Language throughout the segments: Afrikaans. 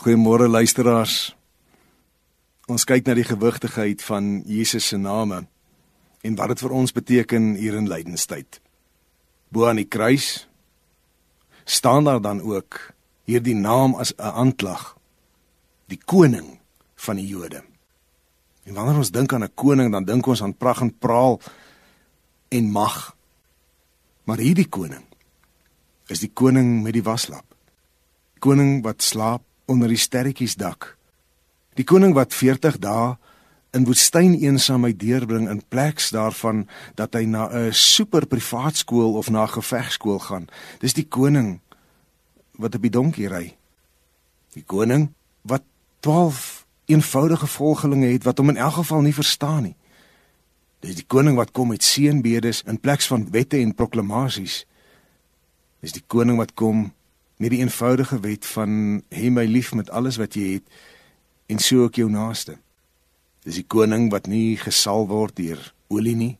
Goeiemôre luisteraars. Ons kyk na die gewigtigheid van Jesus se name en wat dit vir ons beteken hier in lydenstyd. Bo aan die kruis staan daar dan ook hierdie naam as 'n aanklag. Die koning van die Jode. En wanneer ons dink aan 'n koning, dan dink ons aan pragt en praal en mag. Maar hierdie koning is die koning met die waslap. Koning wat slaap onder die sterretjies dak. Die koning wat 40 dae in woestyn eensaamheid deurbring in pleks daarvan dat hy na 'n super privaat skool of na 'n gevegskool gaan. Dis die koning wat op die donkie ry. Die koning wat 12 eenvoudige volgelinge het wat hom in elk geval nie verstaan nie. Dis die koning wat kom met seënbedes in plek van wette en proklamasies. Dis die koning wat kom met die eenvoudige wet van hê my lief met alles wat jy het en so ook jou naaste. Dis die koning wat nie gesal word deur olie nie,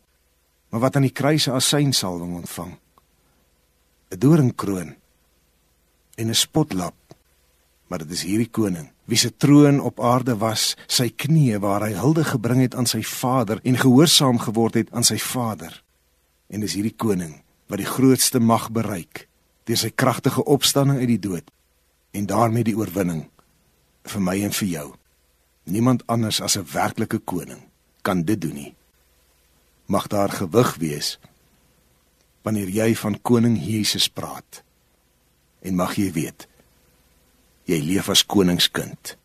maar wat aan die kruis 'n asynsalwing ontvang. 'n Doringkroon en 'n spotlap. Maar dit is hierdie koning wie se troon op aarde was, sy knieë waar hy hulde gebring het aan sy Vader en gehoorsaam geword het aan sy Vader. En dis hierdie koning wat die grootste mag bereik deur sy kragtige opstanding uit die dood en daarmee die oorwinning vir my en vir jou. Niemand anders as 'n werklike koning kan dit doen nie. Mag daar gewig wees wanneer jy van koning Jesus praat. En mag jy weet jy leef as koningskind.